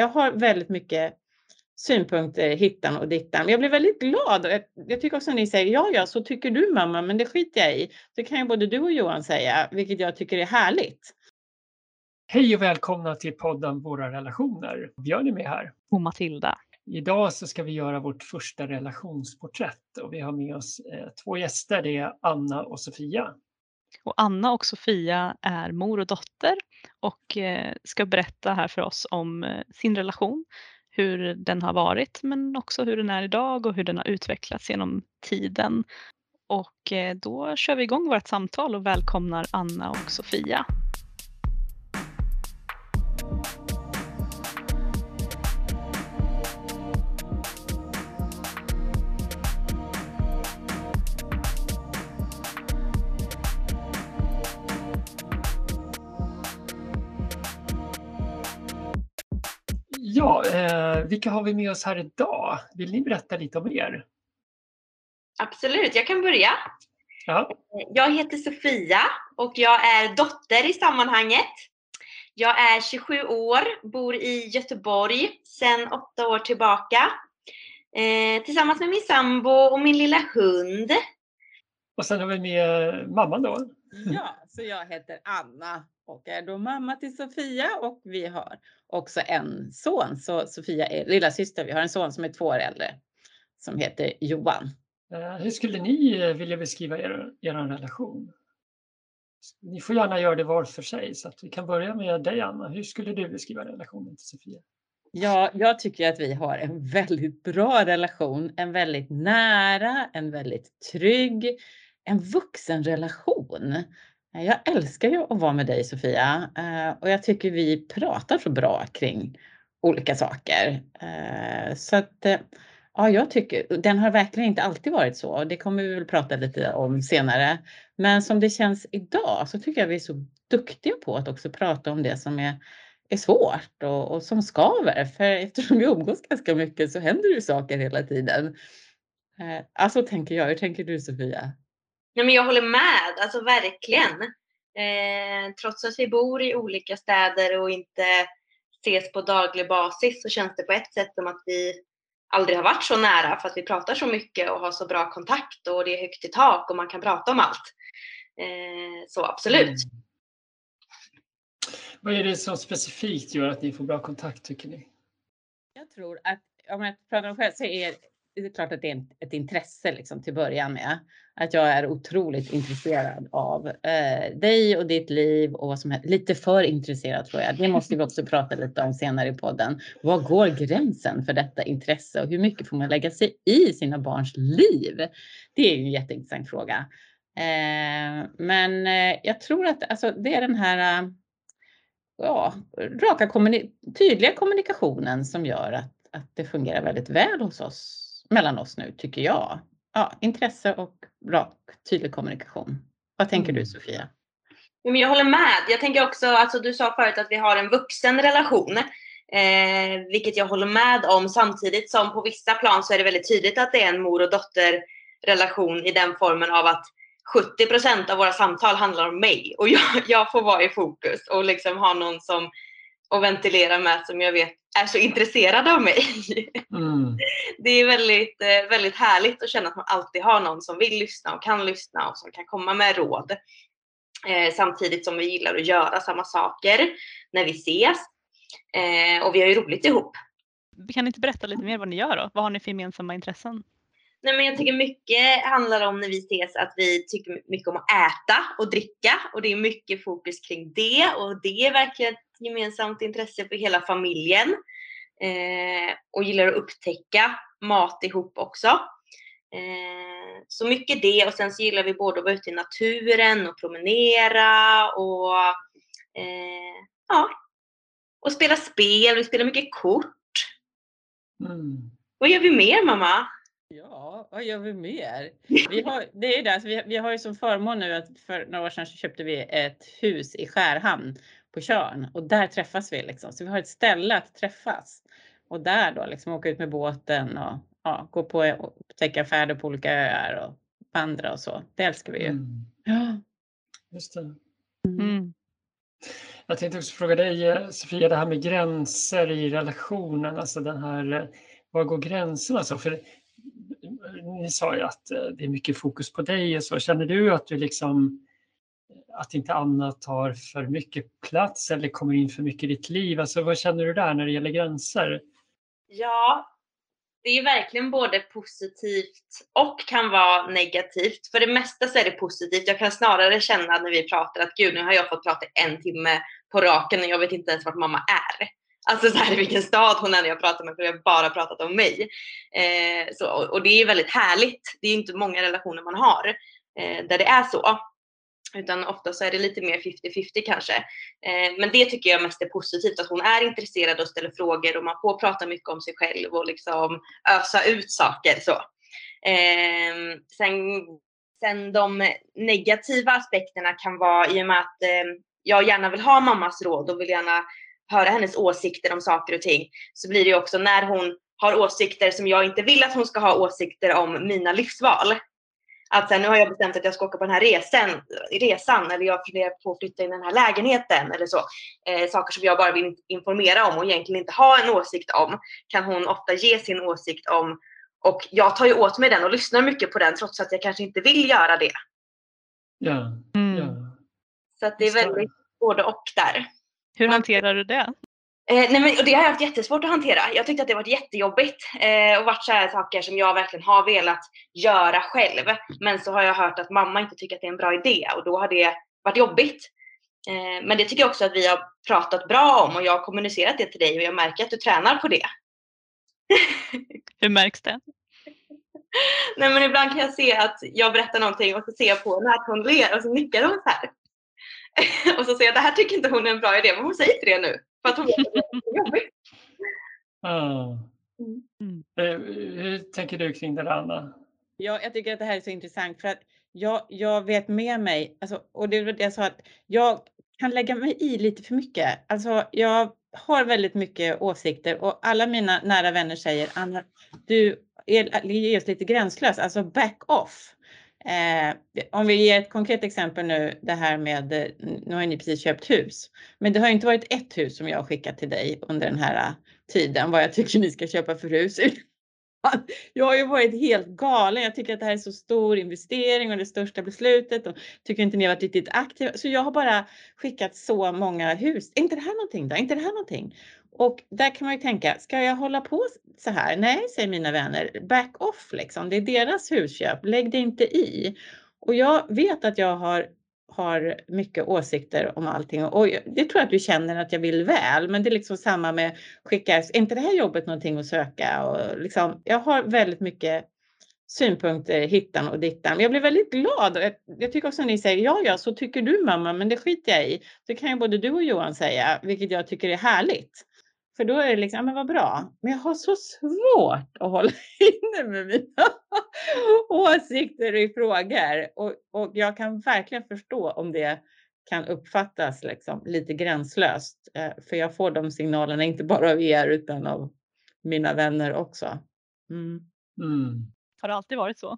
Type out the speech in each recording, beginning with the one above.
jag har väldigt mycket synpunkter hittan och dittan. Jag blir väldigt glad. Jag, jag tycker också att ni säger ja, ja, så tycker du mamma, men det skiter jag i. Det kan ju både du och Johan säga, vilket jag tycker är härligt. Hej och välkomna till podden Våra relationer. Björn är med här. Och Matilda. Idag så ska vi göra vårt första relationsporträtt och vi har med oss eh, två gäster. Det är Anna och Sofia. Och Anna och Sofia är mor och dotter och eh, ska berätta här för oss om eh, sin relation, hur den har varit men också hur den är idag och hur den har utvecklats genom tiden. Och eh, då kör vi igång vårt samtal och välkomnar Anna och Sofia. Vilka har vi med oss här idag? Vill ni berätta lite om er? Absolut, jag kan börja. Ja. Jag heter Sofia och jag är dotter i sammanhanget. Jag är 27 år, bor i Göteborg sedan åtta år tillbaka. Eh, tillsammans med min sambo och min lilla hund. Och sen har vi med mamman då. Ja, så jag heter Anna och är då mamma till Sofia och vi har också en son. Så Sofia är lilla syster. Vi har en son som är två år äldre som heter Johan. Eh, Hur skulle ni eh, vilja beskriva er, er relation? Ni får gärna göra det var för sig så att vi kan börja med dig Anna. Hur skulle du beskriva relationen till Sofia? Ja, jag tycker att vi har en väldigt bra relation, en väldigt nära, en väldigt trygg, en vuxen relation. Jag älskar ju att vara med dig Sofia eh, och jag tycker vi pratar så bra kring olika saker. Eh, så att eh, ja, jag tycker den har verkligen inte alltid varit så och det kommer vi väl prata lite om senare. Men som det känns idag så tycker jag vi är så duktiga på att också prata om det som är, är svårt och, och som skaver. För eftersom vi umgås ganska mycket så händer det ju saker hela tiden. Alltså tänker jag, hur tänker du Sofia? Nej, men jag håller med, alltså verkligen. Eh, trots att vi bor i olika städer och inte ses på daglig basis så känns det på ett sätt som att vi aldrig har varit så nära för att vi pratar så mycket och har så bra kontakt och det är högt i tak och man kan prata om allt. Eh, så absolut. Mm. Vad är det som specifikt gör att ni får bra kontakt tycker ni? Jag tror att om jag pratar om själv så är det är klart att det är ett intresse liksom till början med. Att jag är otroligt intresserad av eh, dig och ditt liv och vad som händer. lite för intresserad tror jag. Det måste vi också prata lite om senare i podden. Var går gränsen för detta intresse och hur mycket får man lägga sig i sina barns liv? Det är ju en jätteintressant fråga. Eh, men eh, jag tror att alltså, det är den här eh, ja, raka kommuni tydliga kommunikationen som gör att, att det fungerar väldigt väl hos oss, mellan oss nu tycker jag. Ja, intresse och rak, tydlig kommunikation. Vad tänker du Mm. Sofia? Jag håller med. Jag tänker också, alltså du sa förut att vi har en vuxen relation. Eh, vilket jag håller med om samtidigt som på vissa plan så är det väldigt tydligt att det är en mor och dotterrelation i den formen av att 70% av våra samtal handlar om mig och jag, jag får vara i fokus och liksom ha någon som att ventilera med som jag vet är så intresserad av mig. Mm. Det är väldigt, eh, väldigt härligt att känna att man alltid har någon som vill lyssna och kan lyssna och som kan komma med råd. Eh, samtidigt som vi gillar att göra samma saker när vi ses. Eh, och vi har ju roligt ihop. Kan ni inte berätta lite mer vad ni gör då? Vad har ni för gemensamma intressen? Nej, men jag tycker mycket handlar om när vi ses att vi tycker mycket om att äta och dricka och det är mycket fokus kring det och det är verkligen gemensamt intresse för hela familjen. Eh, och gillar att upptäcka mat ihop också. Eh, så mycket det och sen så gillar vi både att vara ute i naturen och promenera och eh, ja, och spela spel. Vi spelar mycket kort. Mm. Vad gör vi mer mamma? Ja, vad gör vi mer? Vi har, det är det, alltså vi, vi har ju som förmån nu att för några år sedan så köpte vi ett hus i Skärhamn på Tjörn och där träffas vi liksom. Så vi har ett ställe att träffas och där då liksom åka ut med båten och ja, gå på och upptäcka färder på olika öar och vandra och så. Det älskar vi ju. Mm. Ja. Just det. Mm. Jag tänkte också fråga dig eh, Sofia, det här med gränser i relationen, alltså den här, eh, var går gränserna? Så? För ni sa ju att eh, det är mycket fokus på dig och så. Känner du att du liksom att inte Anna tar för mycket plats eller kommer in för mycket i ditt liv? Alltså vad känner du där när det gäller gränser? Ja, det är verkligen både positivt och kan vara negativt. För det mesta så är det positivt. Jag kan snarare känna när vi pratar att gud, nu har jag fått prata en timme på raken och jag vet inte ens vart mamma är. Alltså så här, vilken stad hon är när jag pratar med för jag har bara pratat om mig. Eh, så, och det är väldigt härligt. Det är inte många relationer man har eh, där det är så. Utan ofta så är det lite mer 50-50 kanske. Eh, men det tycker jag mest är positivt, att hon är intresserad och ställer frågor och man får prata mycket om sig själv och liksom ösa ut saker. Så. Eh, sen, sen de negativa aspekterna kan vara i och med att eh, jag gärna vill ha mammas råd och vill gärna höra hennes åsikter om saker och ting. Så blir det ju också när hon har åsikter som jag inte vill att hon ska ha åsikter om mina livsval att sen, nu har jag bestämt att jag ska åka på den här resan, resan eller jag funderar på att flytta in i den här lägenheten eller så. Eh, saker som jag bara vill informera om och egentligen inte ha en åsikt om kan hon ofta ge sin åsikt om. Och jag tar ju åt mig den och lyssnar mycket på den trots att jag kanske inte vill göra det. Ja. Mm. ja. Så att det är väldigt både och där. Hur hanterar du det? Eh, nej men, och det har jag haft jättesvårt att hantera. Jag tyckte att det varit jättejobbigt eh, och varit så här saker som jag verkligen har velat göra själv. Men så har jag hört att mamma inte tycker att det är en bra idé och då har det varit jobbigt. Eh, men det tycker jag också att vi har pratat bra om och jag har kommunicerat det till dig och jag märker att du tränar på det. Hur märks det? nej men ibland kan jag se att jag berättar någonting och så ser jag på henne att hon ler och så nickar hon så här. och så säger jag det här tycker inte hon är en bra idé men hon säger inte det nu. För att hon vet att det är jobbigt. Ah. Mm. Eh, Hur tänker du kring det Anna? Ja, jag tycker att det här är så intressant för att jag, jag vet med mig, alltså, och det var det jag sa att jag kan lägga mig i lite för mycket. Alltså, jag har väldigt mycket åsikter och alla mina nära vänner säger Anna, du är, är just lite gränslös, alltså back off. Eh, om vi ger ett konkret exempel nu, det här med, nu har ni precis köpt hus, men det har inte varit ett hus som jag har skickat till dig under den här eh, tiden, vad jag tycker ni ska köpa för hus. Jag har ju varit helt galen. Jag tycker att det här är så stor investering och det största beslutet och tycker inte ni har varit riktigt aktiva. Så jag har bara skickat så många hus. Är inte det här någonting då? Är inte det här någonting? Och där kan man ju tänka, ska jag hålla på så här? Nej, säger mina vänner, back off liksom. Det är deras husköp, lägg dig inte i. Och jag vet att jag har, har mycket åsikter om allting och det tror jag att du känner att jag vill väl, men det är liksom samma med skicka, är inte det här jobbet någonting att söka? Och liksom, jag har väldigt mycket synpunkter hittan och dittan. Jag blir väldigt glad och jag, jag tycker också att ni säger ja, ja, så tycker du mamma, men det skiter jag i. Det kan ju både du och Johan säga, vilket jag tycker är härligt. För då är det liksom, men vad bra. Men jag har så svårt att hålla inne med mina åsikter i frågor. Och, och jag kan verkligen förstå om det kan uppfattas liksom lite gränslöst. Eh, för jag får de signalerna inte bara av er utan av mina vänner också. Mm. Mm. Har det alltid varit så?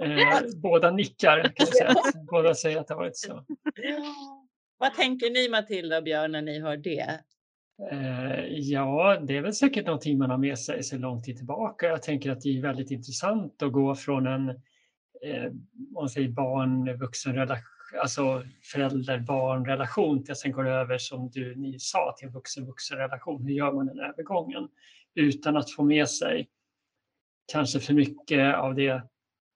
Eh, båda nickar, kan jag säga. båda säger att det har varit så. Vad tänker ni Matilda och Björn när ni hör det? Eh, ja, det är väl säkert någonting man har med sig sedan lång tid tillbaka. Jag tänker att det är väldigt intressant att gå från en eh, man säger barn, vuxen relation, alltså förälder-barn-relation till att sen går över som du ni sa till en vuxen-vuxen relation. Hur gör man den övergången utan att få med sig kanske för mycket av det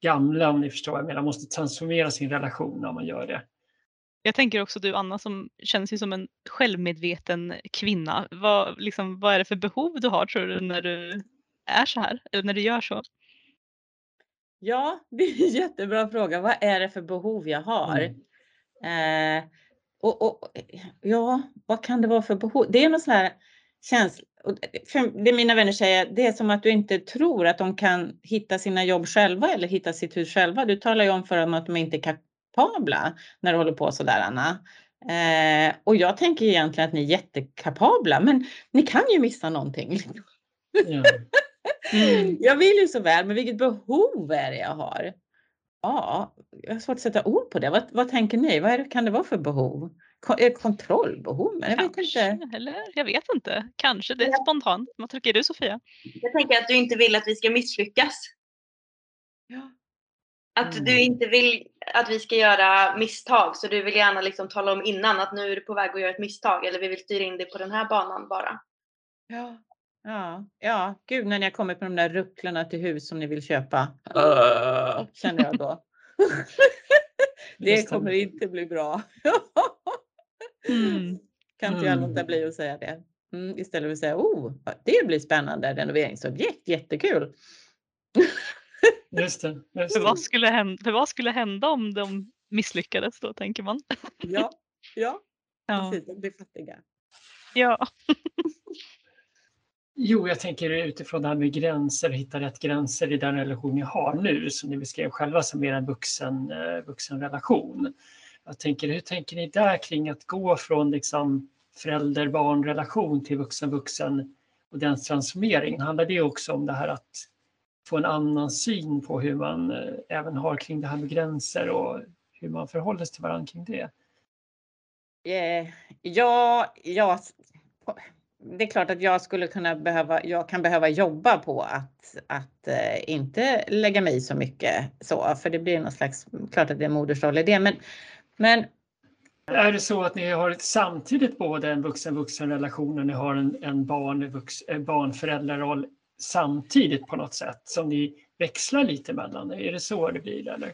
gamla om ni förstår vad jag menar. Man måste transformera sin relation när man gör det. Jag tänker också du Anna som känns ju som en självmedveten kvinna. Vad, liksom, vad är det för behov du har tror du när du är så här? Eller när du gör så? Ja, det är en jättebra fråga. Vad är det för behov jag har? Mm. Eh, och, och, ja, vad kan det vara för behov? Det är någon sån här känsla. Det mina vänner säger, det är som att du inte tror att de kan hitta sina jobb själva eller hitta sitt hus själva. Du talar ju om för dem att de inte är kapabla när du håller på sådär Anna. Eh, och jag tänker egentligen att ni är jättekapabla, men ni kan ju missa någonting. Ja. Jag vill ju så väl, men vilket behov är det jag har? Ja, jag har svårt att sätta ord på det. Vad, vad tänker ni? Vad är det, kan det vara för behov? Ko- eh, Kontrollbehov? Men jag vet Kanske, inte. eller jag vet inte. Kanske, det är spontant. Vad tycker du Sofia? Jag tänker att du inte vill att vi ska misslyckas. Ja. Att Mm. du inte vill att vi ska göra misstag. Så du vill gärna liksom tala om innan att nu är du på väg att göra ett misstag. Eller vi vill styra in dig på den här banan bara. Ja. Ja, ja, gud när ni har kommit med de där rucklarna till hus som ni vill köpa. Öh, känner jag då. det kommer inte bli bra. Mm. kan inte jag Mm. låta bli att säga det. Mm, istället för att säga, oh, det blir spännande renoveringsobjekt, jättekul. Just det. Just För det. vad, skulle hända, för vad skulle hända om de misslyckades då, tänker man? Ja, ja, Ja. precis, de blir fattiga. ja. Jo, jag tänker utifrån det här med gränser, hitta rätt gränser i den relation ni har nu, som ni beskrev själva som mer en vuxen, eh, vuxen relation. Jag tänker, hur tänker ni där kring att gå från liksom förälder-barn-relation till vuxen-vuxen och den transformeringen? Handlar det också om det här att få en annan syn på hur man eh, även har kring det här med gränser och hur man förhåller sig till varandra kring det? Eh, ja, ja, det är klart att jag skulle kunna behöva, jag kan behöva jobba på att, att eh, inte lägga mig i så mycket så, för det blir någon slags, klart att det är modersroll i det, men, men Är det så att ni har samtidigt både en vuxen-vuxen relation och ni har en, en barn, vux, barn-föräldraroll samtidigt på något sätt som ni växlar lite mellan? Är det så det blir eller?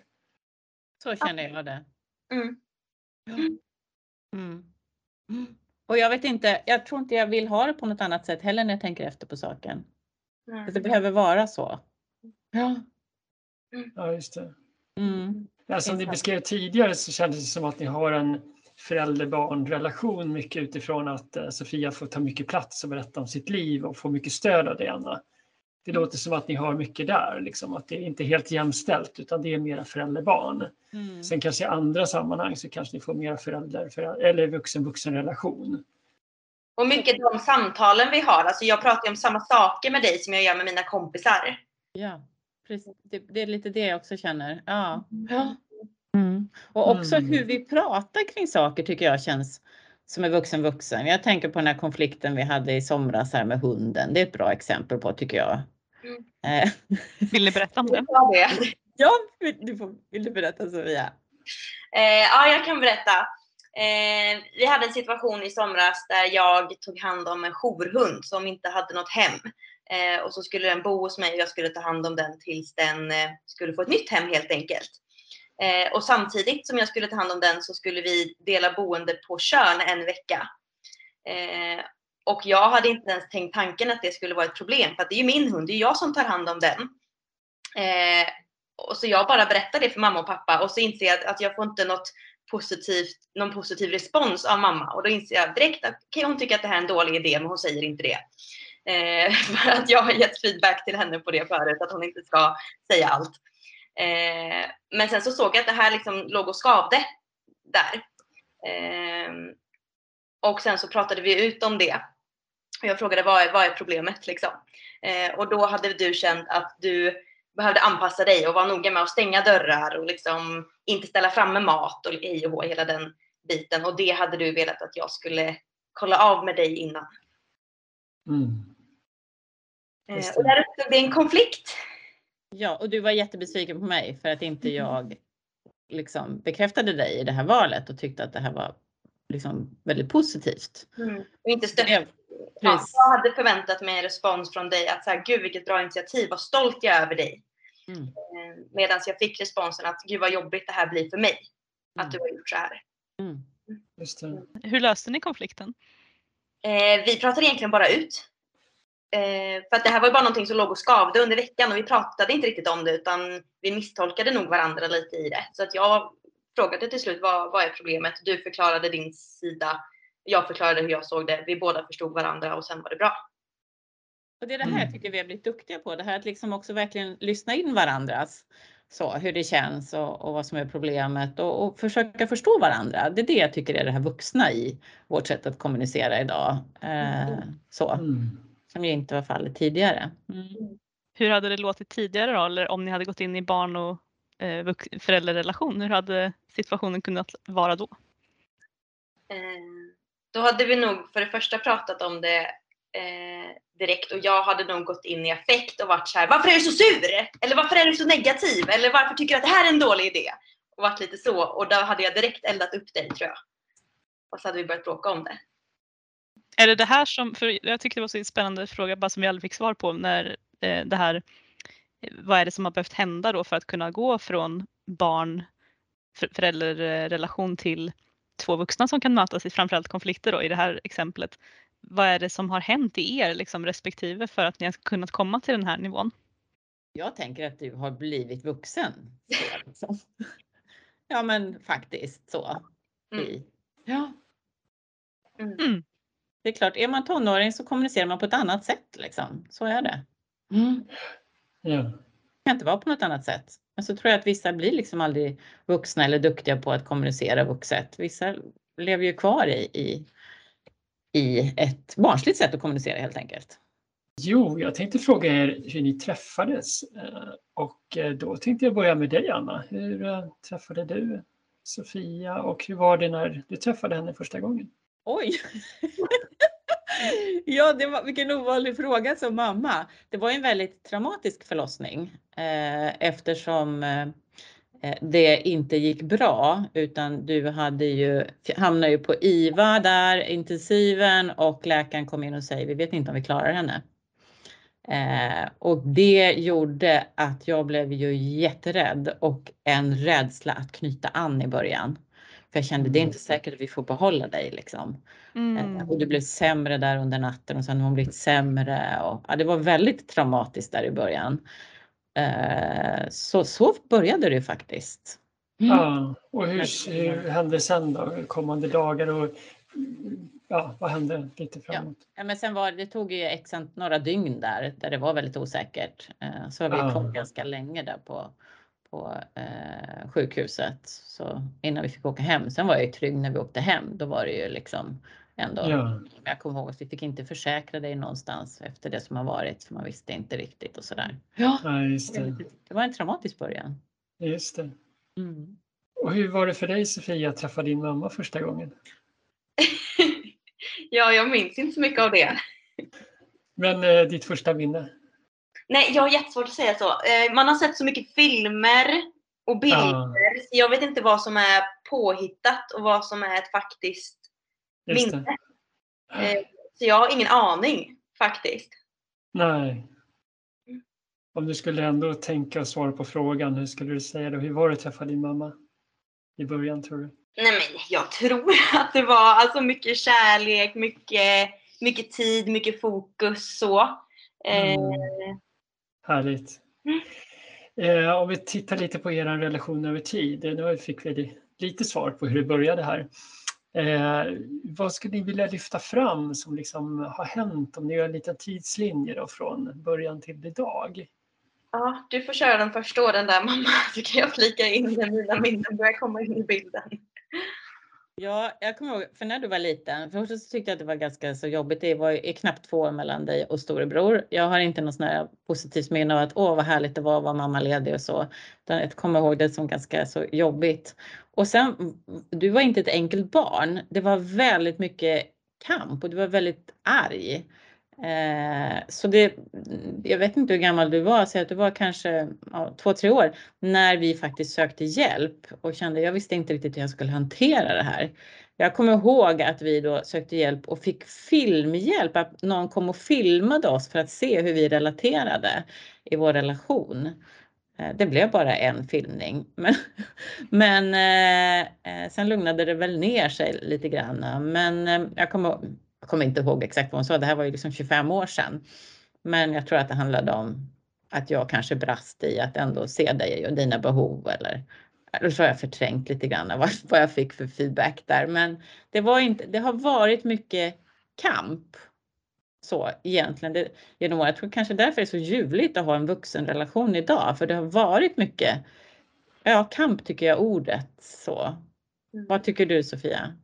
så känner jag det. Mm. Mm. Mm. Och jag vet inte, jag tror inte jag vill ha det på något annat sätt heller när jag tänker efter på saken. Mm. Att det behöver vara så. Ja. Ja, just det. Mm. Ja, som ni beskrev tidigare så kändes det som att ni har en förälder-barn-relation mycket utifrån att eh, Sofia får ta mycket plats och berätta om sitt liv och få mycket stöd av det, Anna. Det låter som att ni har mycket där, liksom, att det är inte är helt jämställt utan det är mera förälder-barn. Mm. Sen kanske i andra sammanhang så kanske ni får mera förälder, förälder eller vuxen-vuxen relation. Och mycket de samtalen vi har. Alltså jag pratar ju om samma saker med dig som jag gör med mina kompisar. Ja, precis. Det, det är lite det jag också känner. Ja. ja. Mm. Och också Mm. hur vi pratar kring saker tycker jag känns som är vuxen vuxen. Jag tänker på den här konflikten vi hade i somras här med hunden. Det är ett bra exempel på tycker jag. Mm. Eh, Vill ni berätta om det? Ja, det. ja, vill du, får, vill du berätta Sofia? Eh, ja, jag kan berätta. Eh, vi hade en situation i somras där jag tog hand om en jourhund som inte hade något hem. Eh, och så skulle den bo hos mig och jag skulle ta hand om den tills den eh, skulle få ett nytt hem helt enkelt. Eh, och samtidigt som jag skulle ta hand om den så skulle vi dela boende på Tjörn en vecka. Och jag hade inte ens tänkt tanken att det skulle vara ett problem för att det är ju min hund, det är jag som tar hand om den. Eh, och så jag bara berättar det för mamma och pappa och så inser jag att, att jag får inte något positivt, någon positiv respons av mamma. Och då inser jag direkt att okay, hon tycker att det här är en dålig idé men hon säger inte det. Eh, för att jag har gett feedback till henne på det förut, att hon inte ska säga allt. Eh, men sen så såg jag att det här liksom låg och skavde där. Eh, och sen så pratade vi ut om det. Och jag frågade vad är, vad är problemet liksom? Eh, och då hade du känt att du behövde anpassa dig och vara noga med att stänga dörrar och liksom inte ställa framme mat och hej och hå, hela den biten. Och det hade du velat att jag skulle kolla av med dig innan. Mm. Eh, och där uppstod det en konflikt. Ja, och du var jättebesviken på mig för att inte jag liksom bekräftade dig i det här valet och tyckte att det här var liksom väldigt positivt. Och inte stött. Ja, jag hade förväntat mig en respons från dig att så här, gud vilket bra initiativ, vad stolt jag är över dig. Mm. Medan jag fick responsen att gud vad jobbigt det här blir för mig. Att Mm. du har gjort så här. Mm. Just det. Hur löste ni konflikten? Eh, vi pratade egentligen bara ut. Eh, för att det här var ju bara någonting som låg och skavde under veckan och vi pratade inte riktigt om det utan vi misstolkade nog varandra lite i det. Så att jag frågade till slut vad, vad är problemet? Du förklarade din sida. Jag förklarade hur jag såg det. Vi båda förstod varandra och sen var det bra. Och det är det här jag tycker vi har blivit duktiga på. Det här att liksom också verkligen lyssna in varandras. Så, hur det känns och, och vad som är problemet och, och försöka förstå varandra. Det är det jag tycker är det här vuxna i vårt sätt att kommunicera idag. Eh, så, Mm. som ju inte var fallet tidigare. Mm. Hur hade det låtit tidigare då? Eller om ni hade gått in i barn och eh, vux- föräldrarrelation? Hur hade situationen kunnat vara då? Eh, då hade vi nog för det första pratat om det eh, direkt och jag hade nog gått in i affekt och varit så här, varför är du så sur? Eller varför är du så negativ? Eller varför tycker du att det här är en dålig idé? Och varit lite så och då hade jag direkt eldat upp dig tror jag. Och så hade vi börjat bråka om det. Är det det här som, för jag tyckte det var så spännande fråga bara som vi aldrig fick svar på när eh, det här, eh, vad är det som har behövt hända då för att kunna gå från barn, förälderrelation föräldrarrelation till två vuxna som kan mötas i framförallt konflikter då i det här exemplet. Vad är det som har hänt i er liksom, respektive för att ni har kunnat komma till den här nivån? Jag tänker att du har blivit vuxen. Liksom. Ja men faktiskt så. Mm. Ja. Mm. Mm. Det är klart, är man tonåring så kommunicerar man på ett annat sätt liksom. Så är det. Ja. Kan inte vara på något annat sätt. Men så tror jag att vissa blir liksom aldrig vuxna eller duktiga på att kommunicera vuxet. Vissa lever ju kvar i, i, i ett barnsligt sätt att kommunicera helt enkelt. Jo, jag tänkte fråga er hur ni träffades. Eh, Och eh, då tänkte jag börja med dig Anna. Hur eh, träffade du Sofia och hur var det när du träffade henne första gången? Oj! ja, det var vilken ovanlig fråga som mamma. Det var en väldigt traumatisk förlossning eh, eftersom eh, eh, det inte gick bra utan du hade ju, hamnade ju på IVA där, intensiven och läkaren kom in och säger vi vet inte om vi klarar henne. Eh, och det gjorde att jag blev ju jätterädd och en rädsla att knyta an i början. För jag kände det är inte säkert att vi får behålla dig liksom. Mm. Eh, Och det blev sämre där under natten och sen har hon blivit sämre. Och, ja, det var väldigt traumatiskt där i början. Eh, så, så började det faktiskt. Ja, och hur, hur hände sen då? Kommande dagar och ja, vad hände lite framåt? Ja, men sen var det tog ju x ant- några dygn där, där det var väldigt osäkert. Eh, så vi Ja. kvar ganska länge där på, på eh, sjukhuset. Så innan vi fick åka hem. Sen var jag ju trygg när vi åkte hem. Då var det ju liksom ändå. Ja. Jag kommer ihåg att vi fick inte försäkra dig någonstans efter det som har varit. För man visste inte riktigt och sådär. Ja, Ja, just det. det var en traumatisk början. Just det. Mm. Och hur var det för dig Sofia att träffa din mamma första gången? ja, jag minns inte så mycket av det. Men eh, ditt första minne? Nej, jag har jättesvårt att säga så. Eh, man har sett så mycket filmer och bilder så jag vet inte vad som är påhittat och vad som är ett faktiskt det. minne. Eh, så jag har ingen aning faktiskt. Nej. Om du skulle ändå tänka och svara på frågan, hur skulle du säga då? Hur var det att träffa din mamma i början tror du? Nej men jag tror att det var alltså mycket kärlek, mycket, mycket tid, mycket fokus så. Eh, Mm. Härligt. Mm. Eh, om vi tittar lite på er relation över tid. eh, Nu fick vi lite svar på hur det började här. Eh, vad skulle ni vilja lyfta fram som liksom har hänt om ni gör en liten tidslinje då, från början till idag? Ja, du får köra de första åren där mamma, så kan jag flika in när mina minnen börjar komma in i bilden. Ja, jag kommer ihåg, för när du var liten, först så tyckte jag att det var ganska så jobbigt. Det var ju knappt två år mellan dig och storebror. Jag har inte något sån här positivt minne av att åh vad härligt det var att vara mammaledig och så. Utan jag kommer ihåg det som ganska så jobbigt. Och sen, du var inte ett enkelt barn. Det var väldigt mycket kamp och du var väldigt arg. Eh, så det, jag vet inte hur gammal du var, säg att du var kanske ja, två, tre år när vi faktiskt sökte hjälp och kände jag visste inte riktigt hur jag skulle hantera det här. Jag kommer ihåg att vi då sökte hjälp och fick filmhjälp, att någon kom och filmade oss för att se hur vi relaterade i vår relation. Eh, det blev bara en filmning, men, men eh, eh, sen lugnade det väl ner sig lite grann. Men eh, jag kommer, jag kommer inte ihåg exakt vad hon sa, det här var ju liksom 25 år sedan. Men jag tror att det handlade om att jag kanske brast i att ändå se dig och dina behov eller eller så har jag förträngt lite grann vad, vad jag fick för feedback där. Men det, var inte, det har varit mycket kamp. Så egentligen det, genom åren. Jag tror kanske därför det är så ljuvligt att ha en vuxenrelation idag. För det har varit mycket ja, kamp tycker jag ordet. Så. Vad tycker du Sofia?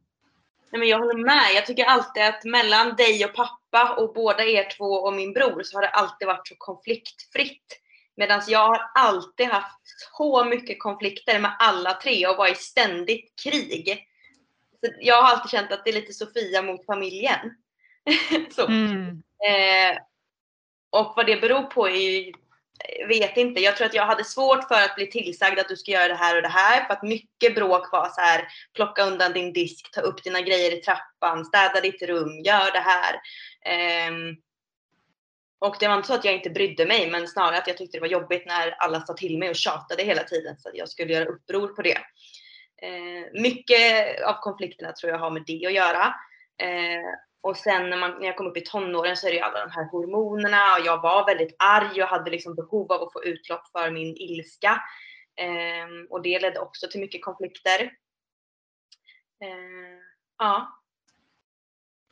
Nej, men jag håller med. Jag tycker alltid att mellan dig och pappa och båda er två och min bror så har det alltid varit så konfliktfritt. Medan jag har alltid haft så mycket konflikter med alla tre och var i ständigt krig. Så jag har alltid känt att det är lite Sofia mot familjen. så. Mm. Eh, och vad det beror på är ju, vet inte. Jag tror att jag hade svårt för att bli tillsagd att du ska göra det här och det här. För att mycket bråk var så här, plocka undan din disk, ta upp dina grejer i trappan, städa ditt rum, gör det här. Um, och det var inte så att jag inte brydde mig, men snarare att jag tyckte det var jobbigt när alla sa till mig och tjatade hela tiden så att jag skulle göra uppror på det. Eh, mycket av konflikterna tror jag har med det att göra. Eh, och sen när, man, när jag kom upp i tonåren så är det ju alla de här hormonerna och jag var väldigt arg och hade liksom behov av att få utlopp för min ilska. Eh, och det ledde också till mycket konflikter. Eh, ja.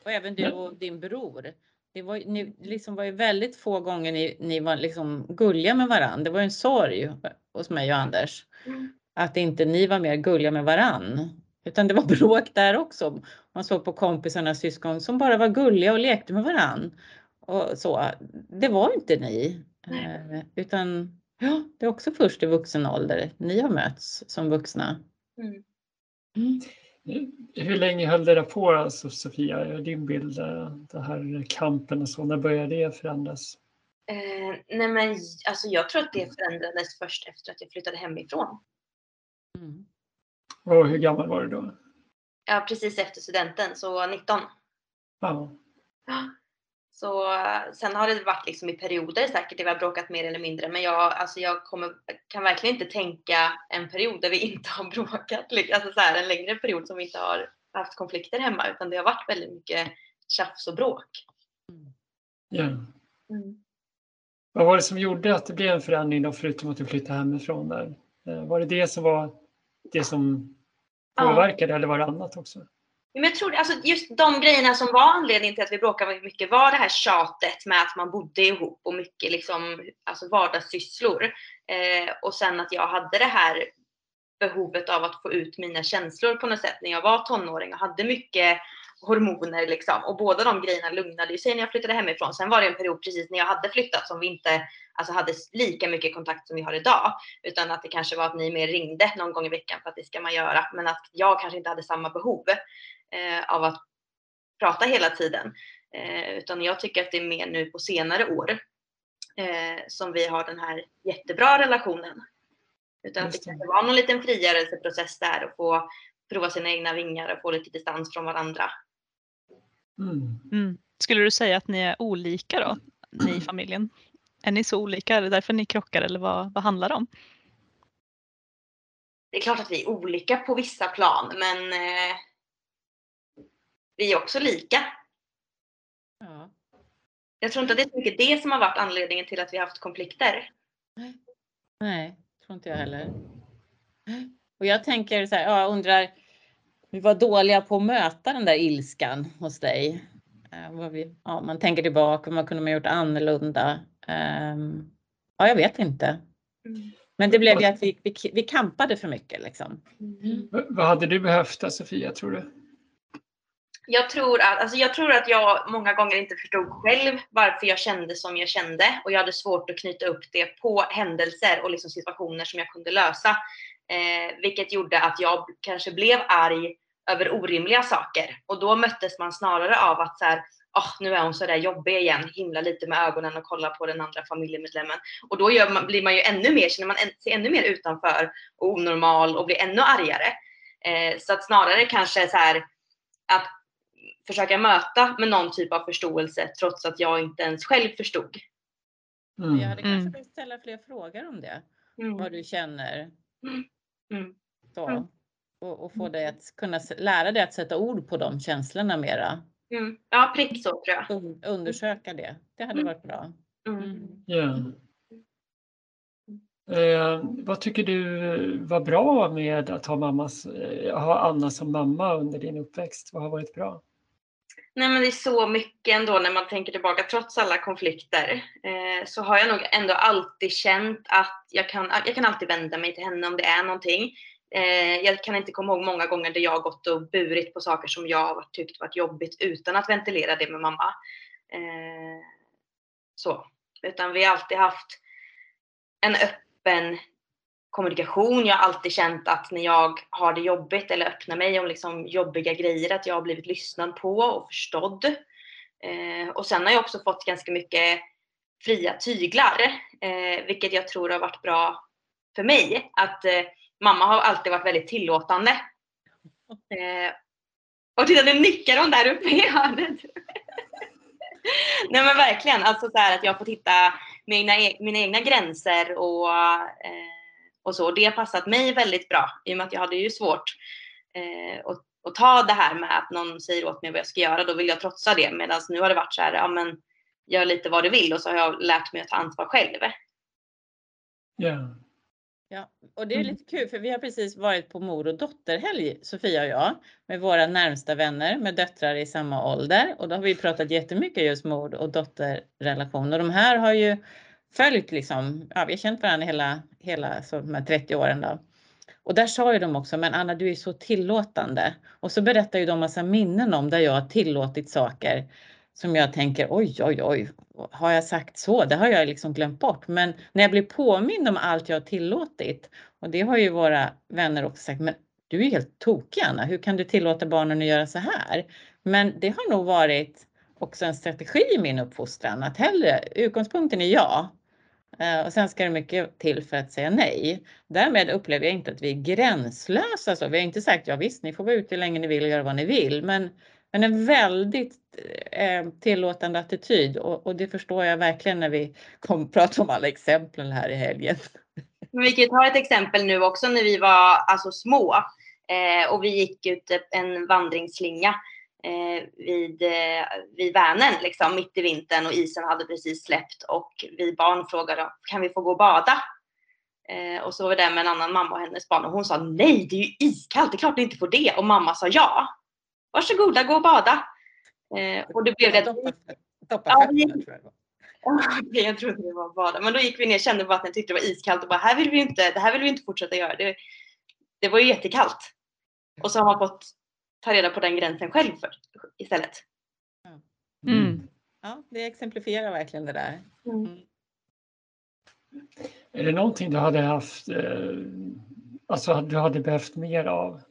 Och även du och din bror. Det var, ni liksom var ju väldigt få gånger ni, ni var liksom gulliga med varandra. Det var ju en sorg hos mig och Anders. Mm. Att inte ni var mer gulliga med varann. Utan det var bråk där också. Man såg på kompisarnas syskon som bara var gulliga och lekte med varann. Och så. Det var inte ni. Eh, utan ja, det är också först i vuxen ålder ni har mötts som vuxna. Mm. Mm. Hur länge höll det där på, alltså, Sofia? Din bild, eh, den här kampen och så, när började det förändras? Eh, nej men alltså jag tror att det förändrades först efter att jag flyttade hemifrån. Mm. Och hur gammal var du då? Ja, precis efter studenten, så 19. Ja. Så sen har det varit liksom i perioder säkert där vi har bråkat mer eller mindre. Men jag, alltså jag kommer, kan verkligen inte tänka en period där vi inte har bråkat. Alltså så här, en längre period som vi inte har haft konflikter hemma. Utan det har varit väldigt mycket tjafs och bråk. ja. Mm. Vad var det som gjorde att det blev en förändring då, förutom att du flyttade hemifrån där? Eh, Var det det som var det som Ja. påverkade eller var det annat också? Men jag tror alltså just de grejerna som var anledningen till att vi bråkade mycket var det här tjatet med att man bodde ihop och mycket liksom, alltså vardagssysslor. Eh, och sen att jag hade det här behovet av att få ut mina känslor på något sätt när jag var tonåring och hade mycket hormoner liksom. Och båda de grejerna lugnade sig när jag flyttade hemifrån. Sen var det en period precis när jag hade flyttat som vi inte alltså, hade lika mycket kontakt som vi har idag. Utan att det kanske var att ni mer ringde någon gång i veckan för att det ska man göra. Men att jag kanske inte hade samma behov eh, av att prata hela tiden. Eh, utan jag tycker att det är mer nu på senare år eh, som vi har den här jättebra relationen. Utan att det. kanske var någon liten frigörelseprocess där och få prova sina egna vingar och få lite distans från varandra. Mm. Mm. Skulle du säga att ni är olika då, ni i familjen? Är ni så olika? Är det därför ni krockar eller vad, vad handlar det om? Det är klart att vi är olika på vissa plan men eh, vi är också lika. Ja. Jag tror inte att det är så mycket det som har varit anledningen till att vi har haft konflikter. Nej, tror inte jag heller. Och jag tänker så här, ja, jag undrar, vi var dåliga på att möta den där ilskan hos dig. Eh, vi, ja, man tänker tillbaka, vad kunde man gjort annorlunda? Ehm, ja, jag vet inte. Men det blev ju att vi, vi, vi kampade för mycket liksom. V- Vad hade du behövt Sofia, tror du? Jag tror, att, alltså jag tror att jag många gånger inte förstod själv varför jag kände som jag kände och jag hade svårt att knyta upp det på händelser och liksom situationer som jag kunde lösa. Eh, vilket gjorde att jag kanske blev arg över orimliga saker och då möttes man snarare av att så här, "Åh, nu är hon så där jobbig igen, himla lite med ögonen och kollar på den andra familjemedlemmen. Och då gör man, blir man ju ännu mer, känner man sig ännu mer utanför och onormal och blir ännu argare. Eh, så att snarare kanske så här att försöka möta med någon typ av förståelse trots att jag inte ens själv förstod. Jag Mm. hade kanske Mm. behövt ställa fler frågor om det. Mm. Vad du känner. Mm. Så. Mm. Och, och få dig att kunna lära dig att sätta ord på de känslorna mera. Mm. Ja, prick så tror jag. Un, undersöka det. Det hade Mm. varit bra. Mm. Mm. Ja. Eh, vad tycker du var bra med att ha, mammas, eh, ha Anna som mamma under din uppväxt? Vad har varit bra? Nej men det är så mycket ändå när man tänker tillbaka trots alla konflikter. Eh, så har jag nog ändå alltid känt att jag kan, jag kan alltid vända mig till henne om det är någonting. Eh, jag kan inte komma ihåg många gånger där jag har gått och burit på saker som jag har tyckt varit jobbigt utan att ventilera det med mamma. Eh, så. Utan vi har alltid haft en öppen kommunikation. Jag har alltid känt att när jag har det jobbigt eller öppnar mig om liksom jobbiga grejer att jag har blivit lyssnad på och förstådd. Eh, och sen har jag också fått ganska mycket fria tyglar, eh, vilket jag tror har varit bra för mig. Att eh, mamma har alltid varit väldigt tillåtande. Eh, och titta nu nickar hon där uppe i hörnet. Nej men verkligen, alltså så att jag får hitta mina, e-, mina egna gränser och, eh, och så. Det har passat mig väldigt bra i och med att jag hade ju svårt eh, att, att ta det här med att någon säger åt mig vad jag ska göra. Då vill jag trotsa det. Medan nu har det varit så här, ja men gör lite vad du vill och så har jag lärt mig att ta ansvar själv. Yeah. Ja, och det är lite kul för vi har precis varit på mor och dotterhelg, Sofia och jag, med våra närmsta vänner med döttrar i samma ålder. Och då har vi pratat jättemycket just mor och dotterrelation. Och de här har ju följt liksom, ja vi har känt varandra hela, hela så de här 30 åren då. Och där sa ju de också, men Anna du är så tillåtande. Och så berättar ju de massa minnen om där jag har tillåtit saker som jag tänker oj, oj, oj, har jag sagt så? Det har jag liksom glömt bort. Men när jag blir påmind om allt jag har tillåtit och det har ju våra vänner också sagt, men du är helt tokig Anna, hur kan du tillåta barnen att göra så här? Men det har nog varit också en strategi i min uppfostran att hellre, utgångspunkten är ja. Eh, och sen ska det mycket till för att säga nej. Därmed upplever jag inte att vi är gränslösa. Så. Vi har inte sagt ja visst, ni får vara ute hur länge ni vill och göra vad ni vill. Men, men en väldigt eh, tillåtande attityd och, och, det förstår jag verkligen när vi kom prata om alla exemplen här i helgen. Men vi kan ta ett exempel nu också när vi var alltså små eh, och vi gick ut en vandringsslinga vid, eh, vid Vänern liksom, mitt i vintern och isen hade precis släppt och vi barn frågade kan vi få gå och bada? Eh, och så var vi där med en annan mamma och hennes barn och hon sa nej det är ju iskallt, det är klart ni inte får det och mamma sa ja. Varsågoda gå och bada. Eh, och det blev det. Doppa, doppa ja, fötterna, tror jag trodde det var bada. Men då gick vi ner, kände vattnet, tyckte det var iskallt och bara här vill vi inte, det här vill vi inte fortsätta göra. Det, det var ju jättekallt. Och så har man fått ta reda på den gränsen själv för, istället. Mm. Ja, det exemplifierar verkligen det där. Mm. mm. Är det någonting du hade haft, eh, alltså du hade behövt mer av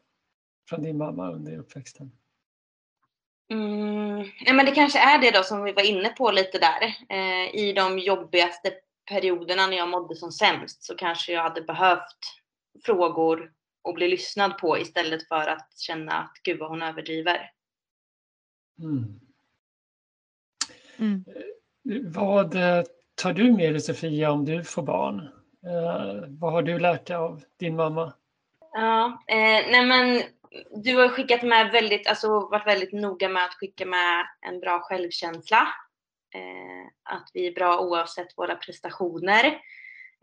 från din mamma under uppväxten? Mm, ja, men det kanske är det då som vi var inne på lite där. Eh, I de jobbigaste perioderna när jag mådde som sämst så kanske jag hade behövt frågor och bli lyssnad på istället för att känna att gud vad hon överdriver. Mm. Mm. Vad eh, tar du med dig Sofia om du får barn? Eh, vad har du lärt dig av din mamma? Ja, eh, nej men du har skickat med väldigt, alltså varit väldigt noga med att skicka med en bra självkänsla. Eh, att vi är bra oavsett våra prestationer.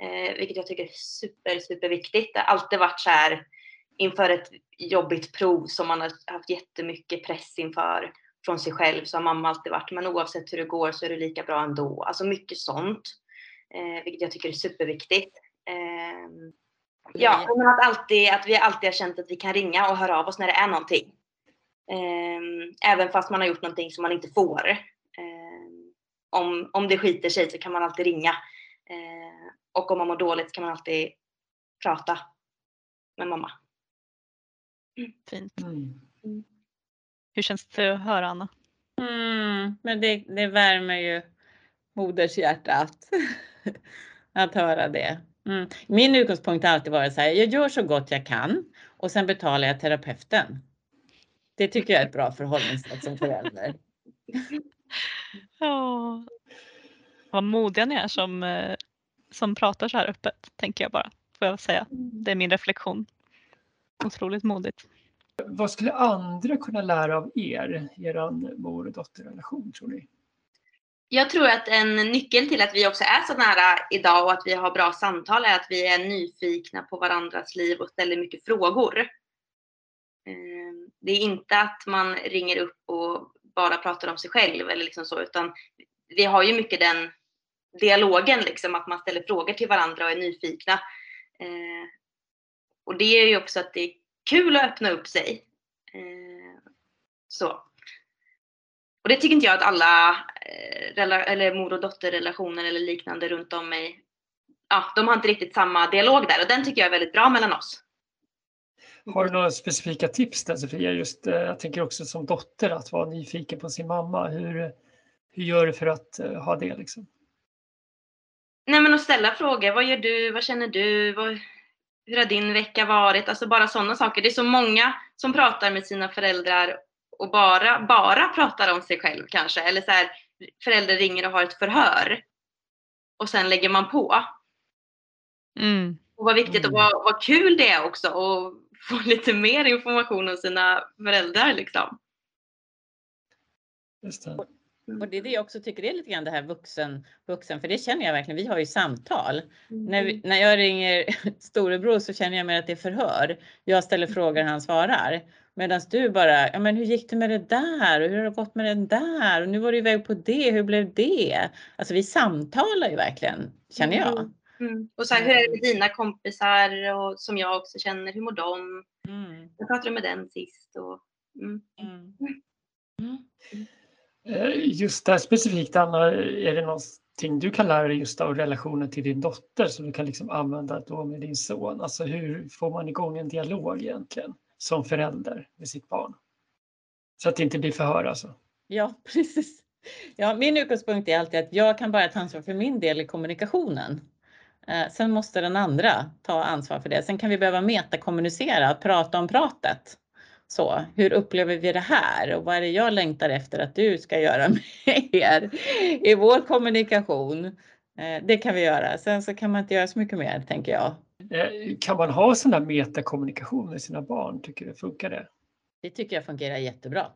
Eh, vilket jag tycker är super, super viktigt. Det har alltid varit så här inför ett jobbigt prov som man har haft jättemycket press inför från sig själv så har mamma alltid varit, men oavsett hur det går så är det lika bra ändå. Alltså mycket sånt. Eh, vilket jag tycker är superviktigt. Eh, Ja, men att, alltid, att vi alltid har känt att vi kan ringa och höra av oss när det är någonting. Eh, även fast man har gjort någonting som man inte får. Eh, om, om det skiter sig så kan man alltid ringa. Och om man mår dåligt kan man alltid prata med mamma. Mm. Fint. Mm. mm. Hur känns det att höra Anna? Mm, men det, det värmer ju modershjärtat att höra det. Mm. Min utgångspunkt har alltid varit så här, jag gör så gott jag kan och sen betalar jag terapeuten. Det tycker jag är ett bra förhållningssätt som förälder. Ja. Vad modiga ni är som, eh, som pratar så här öppet, tänker jag bara. Får jag säga. Det är min reflektion. Otroligt modigt. Vad skulle andra kunna lära av er, er mor och dotterrelation tror ni? Jag tror att en nyckel till att vi också är så nära idag och att vi har bra samtal är att vi är nyfikna på varandras liv och ställer mycket frågor. Ehm, det är inte att man ringer upp och bara pratar om sig själv eller liksom så, utan vi har ju mycket den dialogen, liksom, att man ställer frågor till varandra och är nyfikna. Eh, och det är ju också att det är kul att öppna upp sig. Eh, så. Och det tycker inte jag att alla eh, eller mor och dotterrelationer eller liknande runt om mig ja, de har inte riktigt samma dialog där och den tycker jag är väldigt bra mellan oss. Har du några specifika tips där Sofia? Just, eh, jag tänker också som dotter att vara nyfiken på sin mamma. Hur, hur gör du för att eh, ha det? Liksom? Nej men att ställa frågor. Vad gör du? Vad känner du? Vad, hur har din vecka varit? Alltså bara sådana saker. Det är så många som pratar med sina föräldrar och bara, bara pratar om sig själv kanske. Eller så här, förälder ringer och har ett förhör. Och sen lägger man på. Mm. Och vad viktigt Mm. och vad, vad kul det är också att få lite mer information om sina föräldrar liksom. Just det. Och det är det jag också tycker är lite grann det här vuxen, vuxen, för det känner jag verkligen. Vi har ju samtal. När, vi, när jag ringer storebror så känner jag mer att det är förhör. Jag ställer frågor, han svarar. Medan du bara, ja men hur gick det med det där? Och hur har det gått med den där? Och nu var du iväg på det, hur blev det? Alltså vi samtalar ju verkligen, känner jag. Mm. Och så här, hur är det med dina kompisar och som jag också känner, hur mår de? Mm. Jag pratade med den sist. Och, mm. Mm. Mm. Eh, just där specifikt Anna, är det någonting du kan lära dig just av relationen till din dotter som du kan liksom använda då med din son? Alltså hur får man igång en dialog egentligen som förälder med sitt barn? Så att det inte blir förhör alltså. Ja, precis. Ja, min utgångspunkt är alltid att jag kan bara ta ansvar för min del i kommunikationen. Eh, sen måste den andra ta ansvar för det. Sen kan vi behöva metakommunicera, prata om pratet. Så, hur upplever vi det här och vad är det jag längtar efter att du ska göra med er i vår kommunikation? Eh, det kan vi göra. Sen så kan man inte göra så mycket mer, tänker jag. Eh, Kan man ha sån här metakommunikation med sina barn? Tycker du funkar det? Det tycker jag fungerar jättebra.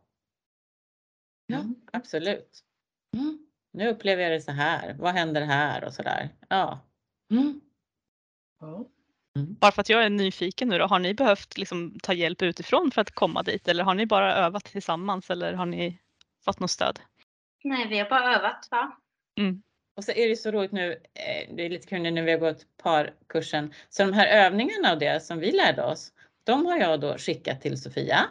Ja, Mm. absolut. Mm. Nu upplever jag det så här. Vad händer här och så där. Ja. Mm. Ja. Bara för att jag är nyfiken nu då, har ni behövt liksom ta hjälp utifrån för att komma dit eller har ni bara övat tillsammans eller har ni fått något stöd? Nej, vi har bara övat va? Och så är det så roligt nu. eh, Det är lite kul nu när vi har gått parkursen. Så de här övningarna och det som vi lärde oss. De har jag då skickat till Sofia.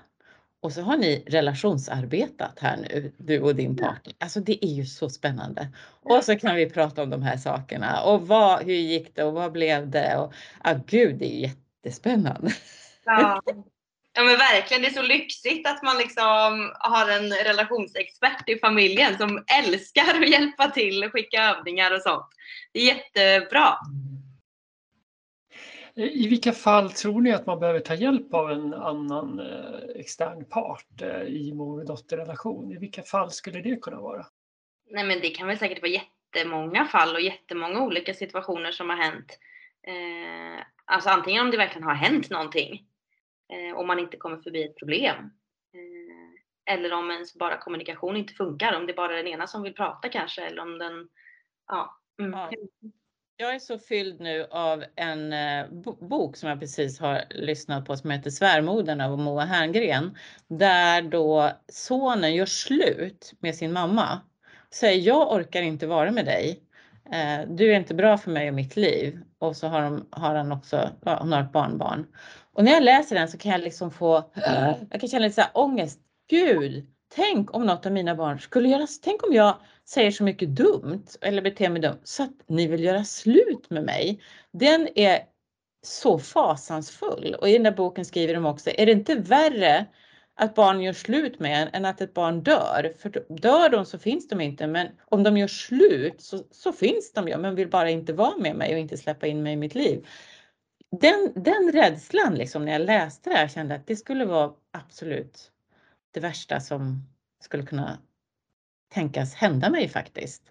Och så har ni relationsarbetat här nu, du och din partner. Alltså det är ju så spännande. Och så kan vi prata om de här sakerna. Och vad, hur gick det och vad blev det? Och, ah, gud, det är jättespännande. Ja. ja men verkligen, det är så lyxigt att man liksom har en relationsexpert i familjen som älskar att hjälpa till och skicka övningar och sånt. Det är jättebra. I vilka fall tror ni att man behöver ta hjälp av en annan eh, extern part eh, i mor och dotterrelation? I vilka fall skulle det kunna vara? Nej men det kan väl säkert vara jättemånga fall och jättemånga olika situationer som har hänt. Eh, alltså antingen om det verkligen har hänt någonting eh, och man inte kommer förbi ett problem. Eh, eller om ens bara kommunikation inte funkar, om det bara är den ena som vill prata kanske eller om den, ja. Mm. Ja. Jag är så fylld nu av en eh, bok som jag precis har lyssnat på som heter Svärmodern av Moa Herngren. Där då sonen gör slut med sin mamma. Säger jag orkar inte vara med dig. Eh, du är inte bra för mig och mitt liv. Och så har, de, har han också, ja, hon har ett barnbarn. Och när jag läser den så kan jag liksom få, jag kan känna lite så här ångest. Gud, tänk om något av mina barn skulle göra, tänk om jag säger så mycket dumt eller beter mig dumt så att ni vill göra slut med mig. Den är så fasansfull och i den där boken skriver de också, är det inte värre att barn gör slut med en än att ett barn dör? För dör de så finns de inte, men om de gör slut så, så finns de ju, men vill bara inte vara med mig och inte släppa in mig i mitt liv. Den, den rädslan liksom när jag läste det här kände att det skulle vara absolut det värsta som skulle kunna tänkas hända mig faktiskt.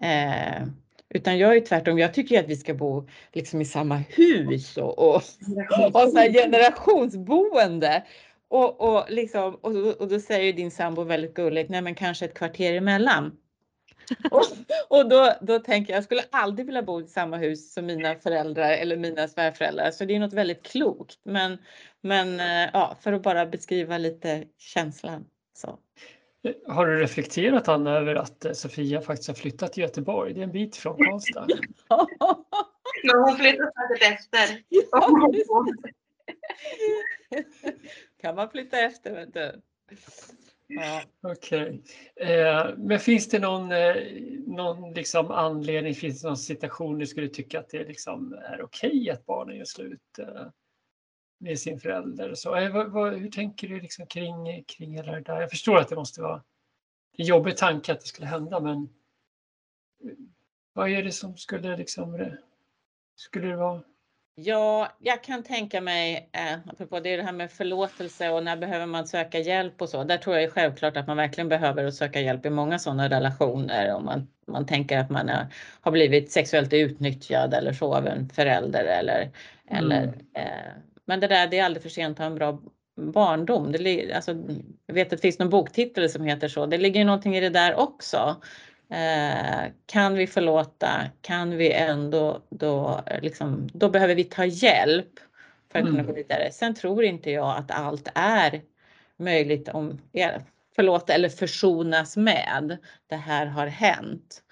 Eh, utan jag är tvärtom, jag tycker att vi ska bo liksom i samma hus och, och, och så här generationsboende. Och, och, liksom, och, då- och då säger din sambo väldigt gulligt, nej men kanske ett kvarter emellan. och och då, då tänker jag, jag skulle aldrig vilja bo i samma hus som mina föräldrar eller mina svärföräldrar. Så det är något väldigt klokt. Men, men eh, ja, för att bara beskriva lite känslan. Så. Har du reflekterat Anna över att eh, Sofia faktiskt har flyttat till Göteborg? Det är en bit från Karlstad. Men hon flyttar säkert efter. Ja, kan man flytta efter vet du. Ja. Okej. Eh, men finns det någon, eh, någon liksom anledning, finns det någon situation du skulle tycka att det liksom är okej okay att barnen gör slut eh, med sin förälder? Så, eh, vad, vad, hur tänker du liksom kring, kring hela det där? Jag förstår att det måste vara en jobbig tanke att det skulle hända, men vad är det som skulle liksom, skulle det vara Ja, jag kan tänka mig, eh, apropå det, det här med förlåtelse och när behöver man söka hjälp och så. Där tror jag självklart att man verkligen behöver söka hjälp i många sådana relationer. Om man, man tänker att man är, har blivit sexuellt utnyttjad eller så av en förälder eller, mm. eller eh, men det där, det är aldrig för sent att ha en bra barndom. Det, alltså, jag vet att det finns någon boktitel som heter så. Det ligger ju någonting i det där också. Eh, kan vi förlåta? Kan vi ändå då, liksom, då behöver vi ta hjälp för att kunna mm. gå vidare. Sen tror inte jag att allt är möjligt om förlåta eller försonas med. Det här har hänt.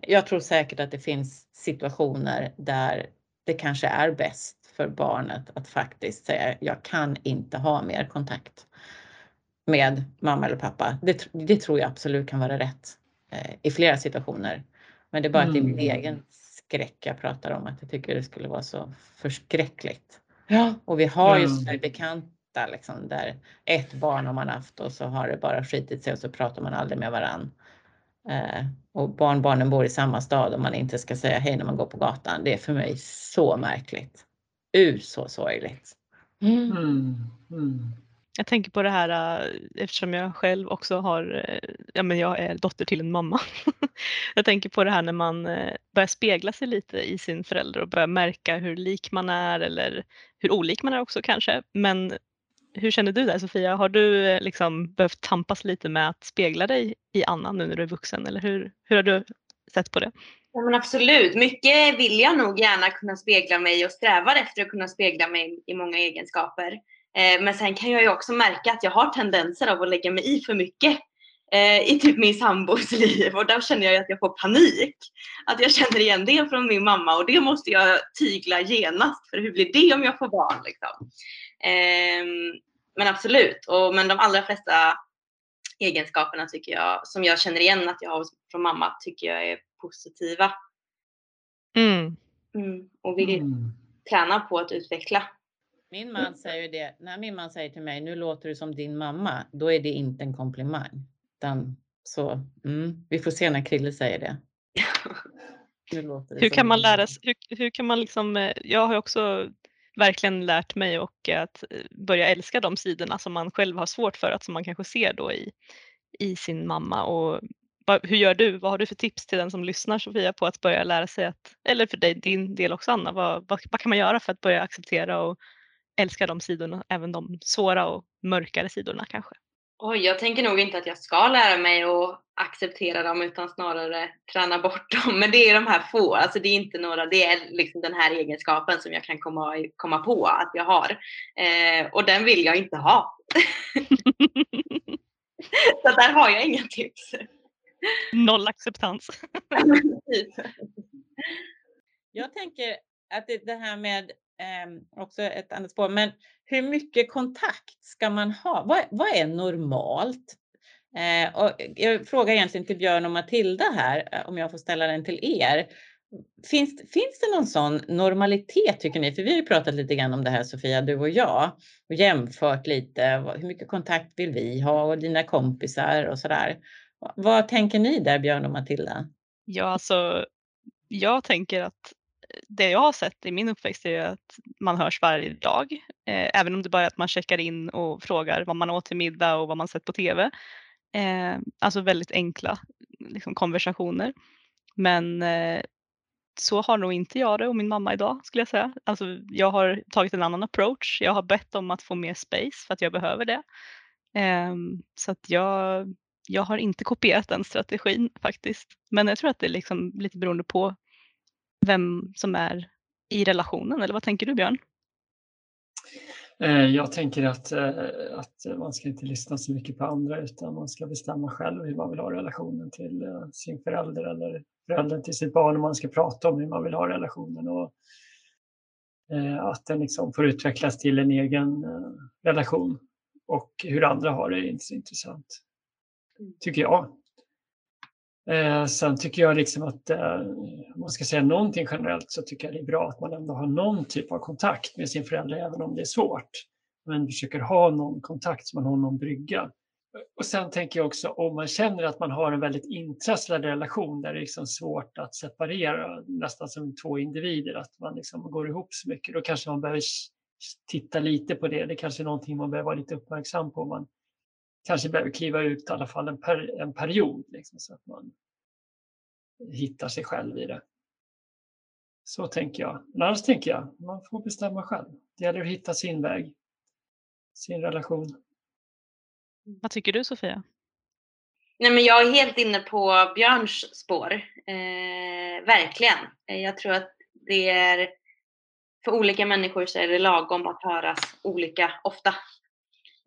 Jag tror säkert att det finns situationer där det kanske är bäst för barnet att faktiskt säga jag kan inte ha mer kontakt med mamma eller pappa. Det, det tror jag absolut kan vara rätt. Eh, i flera situationer. Men det är bara mm. att det är min mm. egen skräck jag pratar om, att jag tycker det skulle vara så förskräckligt. Ja. Och vi har ju mm. bekanta liksom, där ett barn har man haft och så har det bara skitit sig och så pratar man aldrig med varann. Eh, och barnbarnen bor i samma stad och man inte ska säga hej när man går på gatan. Det är för mig så märkligt. Uh, så sorgligt. Mm. Mm. Jag tänker på det här äh, eftersom jag själv också har, äh, ja men jag är dotter till en mamma. jag tänker på det här när man äh, börjar spegla sig lite i sin förälder och börjar märka hur lik man är eller hur olik man är också kanske. Men hur känner du där Sofia? Har du liksom behövt tampas lite med att spegla dig i Anna nu när du är vuxen eller hur, hur har du sett på det? Ja, men absolut, mycket vill jag nog gärna kunna spegla mig och strävar efter att kunna spegla mig i många egenskaper. Eh, men sen kan jag ju också märka att jag har tendenser av att lägga mig i för mycket eh, i typ min sambos liv och där känner jag att jag får panik. Att jag känner igen det från min mamma och det måste jag tygla genast för hur blir det om jag får barn liksom. Ehm, men absolut, och, men de allra flesta egenskaperna tycker jag som jag känner igen att jag har från mamma tycker jag är positiva. Mm. Mm, och vill mm. träna på att utveckla. Min man säger det, när min man säger till mig, nu låter du som din mamma, då är det inte en komplimang. Utan, så mm, vi får se när Krille säger det. hur kan man lära sig, hur, hur, kan man liksom, eh, jag har också verkligen lärt mig och att eh, börja älska de sidorna som man själv har svårt för, att som man kanske ser då i, i sin mamma. Och hur gör du? Vad har du för tips till den som lyssnar Sofia på att börja lära sig att, eller för dig, din del också Anna, vad, vad, vad kan man göra för att börja acceptera och älskar de sidorna, även de svåra och mörkare sidorna kanske. Oj, jag tänker nog inte att jag ska lära mig att acceptera dem utan snarare träna bort dem. Men det är de här få, alltså det är inte några, det är liksom den här egenskapen som jag kan komma, komma på att jag har. Eh, och den vill jag inte ha. Så där har jag inga tips. Noll acceptans. jag tänker att det, det här med eh, också ett annat spår. Men hur mycket kontakt ska man ha? Vad, vad är normalt? Eh, och jag frågar egentligen till Björn och Matilda här, eh, om jag får ställa den till er. Finns, finns det någon sån normalitet tycker ni? För vi har ju pratat lite grann om det här Sofia, du och jag, och jämfört lite. Hur mycket kontakt vill vi ha och dina kompisar och sådär. Vad tänker ni där Björn och Matilda? Ja, alltså jag tänker att eh, det jag har sett i min uppväxt är att man hörs varje dag. Eh, även om det bara är att man checkar in och frågar vad man åt till middag och vad man sett på TV. Eh, alltså väldigt enkla liksom, konversationer. Men eh, så har nog inte jag det och min mamma idag skulle jag säga. Alltså, jag har tagit en annan approach. Jag har bett om att få mer space för att jag behöver det. Ehm, så att jag, jag har inte kopierat den strategin faktiskt. Men jag tror att det är liksom lite beroende på vem som är i relationen, eller vad tänker du Björn? Eh, jag tänker att, eh, att man ska inte lyssna så mycket på andra utan man ska bestämma själv hur man vill ha relationen till eh, sin förälder eller föräldern till sitt barn och man ska prata om hur man vill ha relationen och att den liksom får utvecklas till en egen relation. Och hur andra har det är inte så intressant, tycker jag. Eh, sen tycker jag liksom att eh, om man ska säga någonting generellt så tycker jag det är bra att man ändå har någon typ av kontakt med sin förälder även om det är svårt. Men försöker ha någon kontakt så man har någon brygga. Och sen tänker jag också om man känner att man har en väldigt intresslad relation där det är liksom svårt att separera nästan som två individer, att man liksom går ihop så mycket, då kanske man behöver titta lite på det. Det kanske är någonting man behöver vara lite uppmärksam på. Man kanske behöver kliva ut i alla fall en, per, en period liksom, så att man hittar sig själv i det. Så tänker jag. Men annars tänker jag, man får bestämma själv. Det gäller att hitta sin väg, sin relation. Vad tycker du Sofia? Nej, men jag är helt inne på Björns spår. Eh, verkligen. Jag tror att det är för olika människor så är det lagom att höras olika ofta.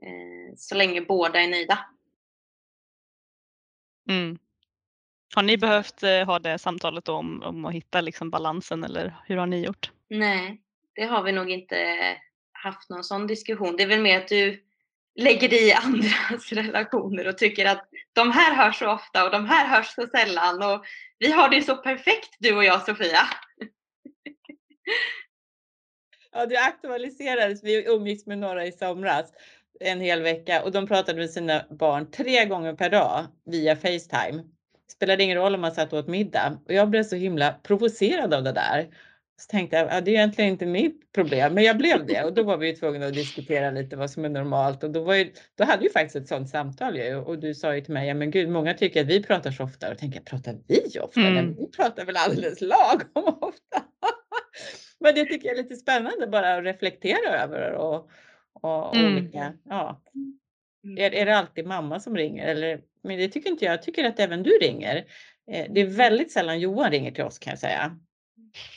Eh, så länge båda är nöjda. Mm. Har ni behövt eh, ha det samtalet om, om att hitta liksom balansen eller hur har ni gjort? Nej, det har vi nog inte haft någon sån diskussion. Det är väl mer att du lägger dig i andras relationer och tycker att de här hörs så ofta och de här hörs så sällan och vi har det så perfekt du och jag Sofia. Ja, det aktualiserades. Vi umgicks med några i somras en hel vecka och de pratade med sina barn tre gånger per dag via Facetime. Spelade ingen roll om man satt och åt middag och jag blev så himla provocerad av det där. Så tänkte jag, ja, det är egentligen inte mitt problem, men jag blev det och då var vi ju tvungna att diskutera lite vad som är normalt och då, var ju, då hade vi faktiskt ett sådant samtal ju och du sa ju till mig, ja men gud, många tycker att vi pratar så ofta och tänker, pratar vi ofta? Mm. Nej, vi pratar väl alldeles lagom ofta. men det tycker jag är lite spännande bara att reflektera över och, och mm. olika, ja. Mm. Är, är det alltid mamma som ringer eller? Men det tycker inte jag. Jag tycker att även du ringer. Eh, det är väldigt sällan Johan ringer till oss kan jag säga.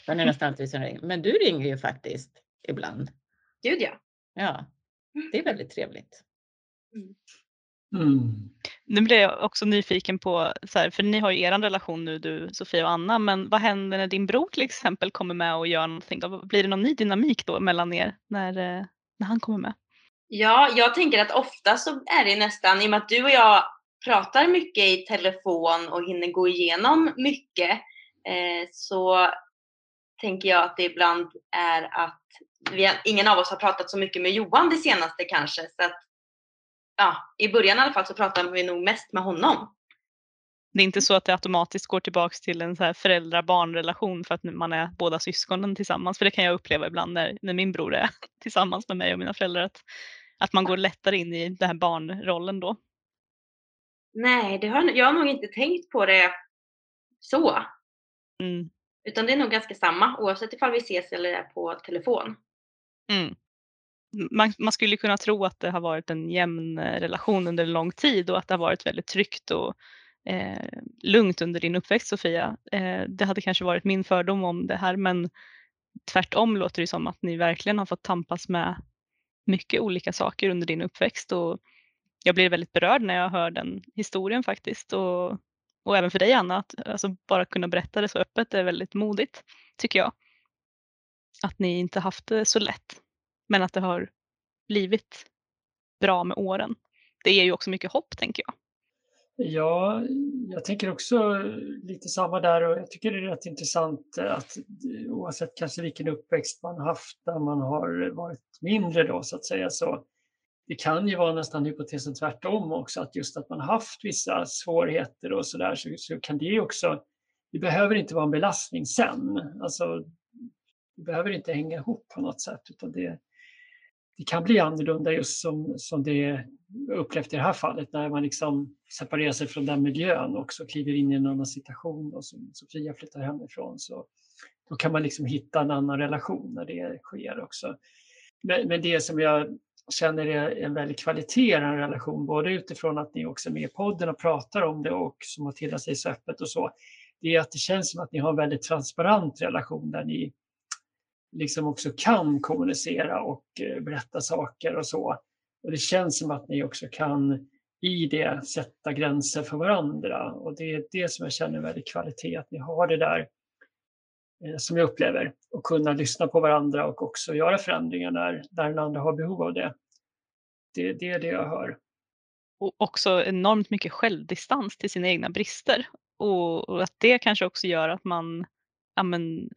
Han är nästan alltid som ringer. Men du ringer ju faktiskt ibland. Gud ja. Ja, det är väldigt trevligt. Mm. Mm. Nu blir jag också nyfiken på, så här, för ni har ju er relation nu du Sofia och Anna, men vad händer när din bror till exempel kommer med och gör någonting? Då? Blir det någon ny dynamik då mellan er när, eh, när han kommer med? Ja, jag tänker att ofta så är det nästan, i och med att du och jag pratar mycket i telefon och hinner gå igenom mycket, eh, så tänker jag att det ibland är att vi, ingen av oss har pratat så mycket med Johan det senaste kanske. Så att, ja, I början i alla fall så pratar vi nog mest med honom. Det är inte så att det automatiskt går tillbaks till en föräldrar-barn-relation för att man är båda syskonen tillsammans. För det kan jag uppleva ibland när, när min bror är tillsammans med mig och mina föräldrar. Att, att man går lättare in i den här barnrollen då. Nej, det har, jag har nog inte tänkt på det så. Mm. Utan det är nog ganska samma oavsett ifall vi ses eller är på telefon. Mm. Man, man, skulle kunna tro att det har varit en jämn eh, relation under en lång tid och att det har varit väldigt tryggt och eh, lugnt under din uppväxt Sofia. Eh, det hade kanske varit min fördom om det här men tvärtom låter det som att ni verkligen har fått tampas med mycket olika saker under din uppväxt och jag blir väldigt berörd när jag hör den historien faktiskt och och även för dig Anna, att alltså, bara kunna berätta det så öppet är väldigt modigt, tycker jag. Att ni inte haft det så lätt, men att det har blivit bra med åren. Det ger ju också mycket hopp, tänker jag. Ja, jag tänker också lite samma där och jag tycker det är rätt intressant att oavsett kanske vilken uppväxt man haft där man har varit mindre då så att säga så det kan ju vara nästan hypotesen tvärtom också, att just att man haft vissa svårigheter och sådär så, så kan det också, det behöver inte vara en belastning sen. Alltså, det behöver inte hänga ihop på något sätt utan det, det kan bli annorlunda just som, som det upplevt i det här fallet när man liksom separerar sig från den miljön och också kliver in i en annan situation och som Sofia flyttar hemifrån så då kan man liksom hitta en annan relation när det sker också. Men, men det som jag känner är en väldig kvalitet i en relation, både utifrån att ni också är med i podden och pratar om det och som har säger sig så öppet och så. Det är att det känns som att ni har en väldigt transparent relation där ni liksom också kan kommunicera och eh, berätta saker och så. Och det känns som att ni också kan i det sätta gränser för varandra och det är det som jag känner väldigt kvalitet, att ni har det där eh, som jag upplever och kunna lyssna på varandra och också göra förändringar när, när den andra har behov av det. det. Det är det jag hör. Och också enormt mycket självdistans till sina egna brister. Och, och att det kanske också gör att man, ja men,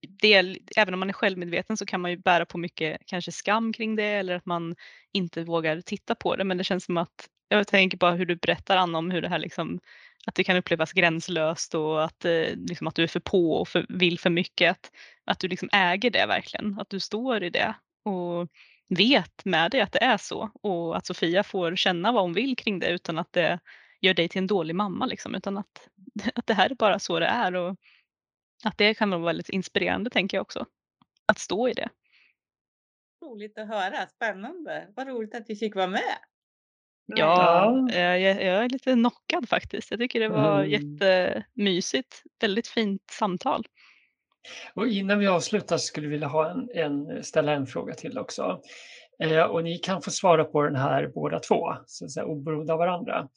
det, även om man är självmedveten så kan man ju bära på mycket kanske skam kring det eller att man inte vågar titta på det. Men det känns som att, jag tänker bara hur du berättar Anna om hur det här liksom, att det kan upplevas gränslöst och att, eh, liksom, att du är för på och för, vill för mycket. Att, att du liksom äger det verkligen, att du står i det och vet med dig att det är så och att Sofia får känna vad hon vill kring det utan att det gör dig till en dålig mamma liksom, utan att, att det här är bara så det är och att det kan vara väldigt inspirerande tänker jag också. Att stå i det. Roligt att höra, spännande. Vad roligt att vi fick vara med. Ja, eh, jag, jag är lite knockad faktiskt. Jag tycker det var Mm. jättemysigt. Väldigt fint samtal. Och innan vi avslutar skulle jag vilja ha en, en, ställa en fråga till också. Eh, och ni kan få svara på den här båda två, så att säga, oberoende av varandra.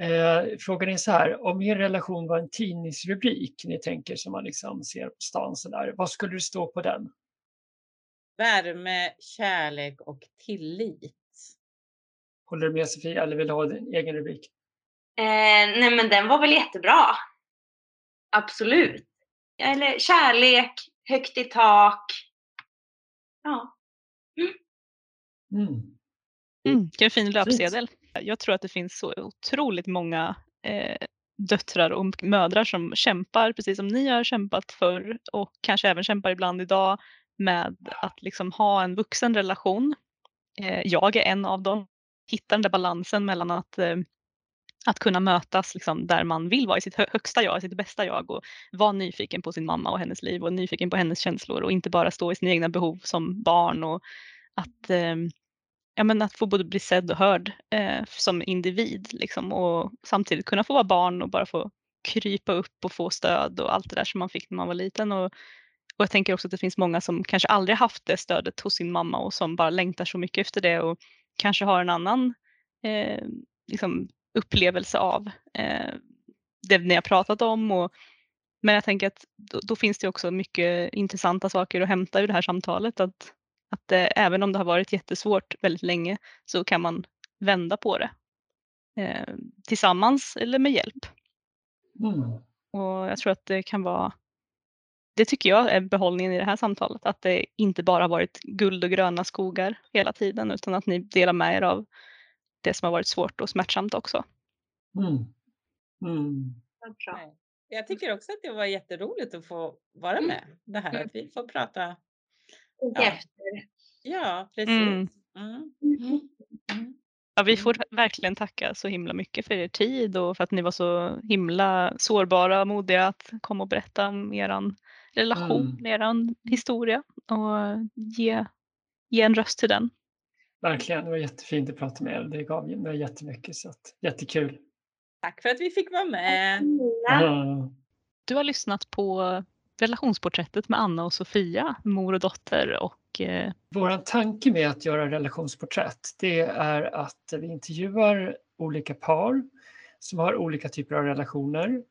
Eh, frågan är så här, om er relation var en tidningsrubrik, ni tänker som man liksom ser på stan så där, vad skulle det stå på den? Värme, kärlek och tillit. Håller du med Sofia eller vill du ha din egen rubrik? Eh, nej men den var väl jättebra. Absolut. Eller kärlek, högt i tak. Ja. Mm. Mm, vilken fin löpsedel. Jag tror att det finns så otroligt många eh, döttrar och mödrar som kämpar precis som ni har kämpat förr och kanske även kämpar ibland idag med att liksom ha en vuxen relation. Eh, jag är en av dem. Hitta den där balansen mellan att, eh, att kunna mötas liksom där man vill vara i sitt hö- högsta jag, i sitt bästa jag och vara nyfiken på sin mamma och hennes liv och nyfiken på hennes känslor och inte bara stå i sina egna behov som barn och att, eh, ja, men att få både bli sedd och hörd eh, som individ liksom, och samtidigt kunna få vara barn och bara få krypa upp och få stöd och allt det där som man fick när man var liten. Och, och jag tänker också att det finns många som kanske aldrig haft det stödet hos sin mamma och som bara längtar så mycket efter det och kanske har en annan eh, liksom upplevelse av eh, det ni har pratat om. Och, men jag tänker att då, då finns det också mycket intressanta saker att hämta ur det här samtalet. Att, att eh, även om det har varit jättesvårt väldigt länge så kan man vända på det. Eh, tillsammans eller med hjälp. Mm. Och jag tror att det kan vara, det tycker jag är behållningen i det här samtalet, att det inte bara har varit guld och gröna skogar hela tiden utan att ni delar med er av det som har varit svårt och smärtsamt också. Mm. Mm. Jag tycker också att det var jätteroligt att få vara med. Det här att vi får prata. Ja. efter. Ja, precis. Mm. Mm. Mm. Mm. Ja, vi Mm. får verkligen tacka så himla mycket för er tid och för att ni var så himla sårbara och modiga att komma och berätta om er relation, er historia och ge, ge en röst till den. Verkligen, det var jättefint att prata med er. Det gav mig jättemycket, så att, jättekul. Tack för att vi fick vara med. Ja. Du har lyssnat på relationsporträttet med Anna och Sofia, mor och dotter och eh, Vår tanke med att göra relationsporträtt det är att vi intervjuar olika par som har olika typer av relationer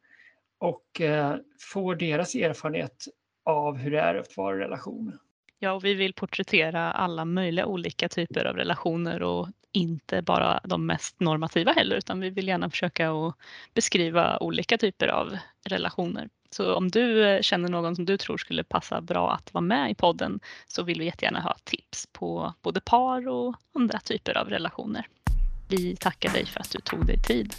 och eh, får deras erfarenhet av hur det är att vara i relation. Ja, och vi vill porträttera alla möjliga olika typer av relationer och inte bara de mest normativa heller, utan vi vill gärna försöka att beskriva olika typer av relationer. Så om du eh, känner någon som du tror skulle passa bra att vara med i podden så vill vi jättegärna ha tips på både par och andra typer av relationer. Vi tackar dig för att du tog dig tid.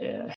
Eh,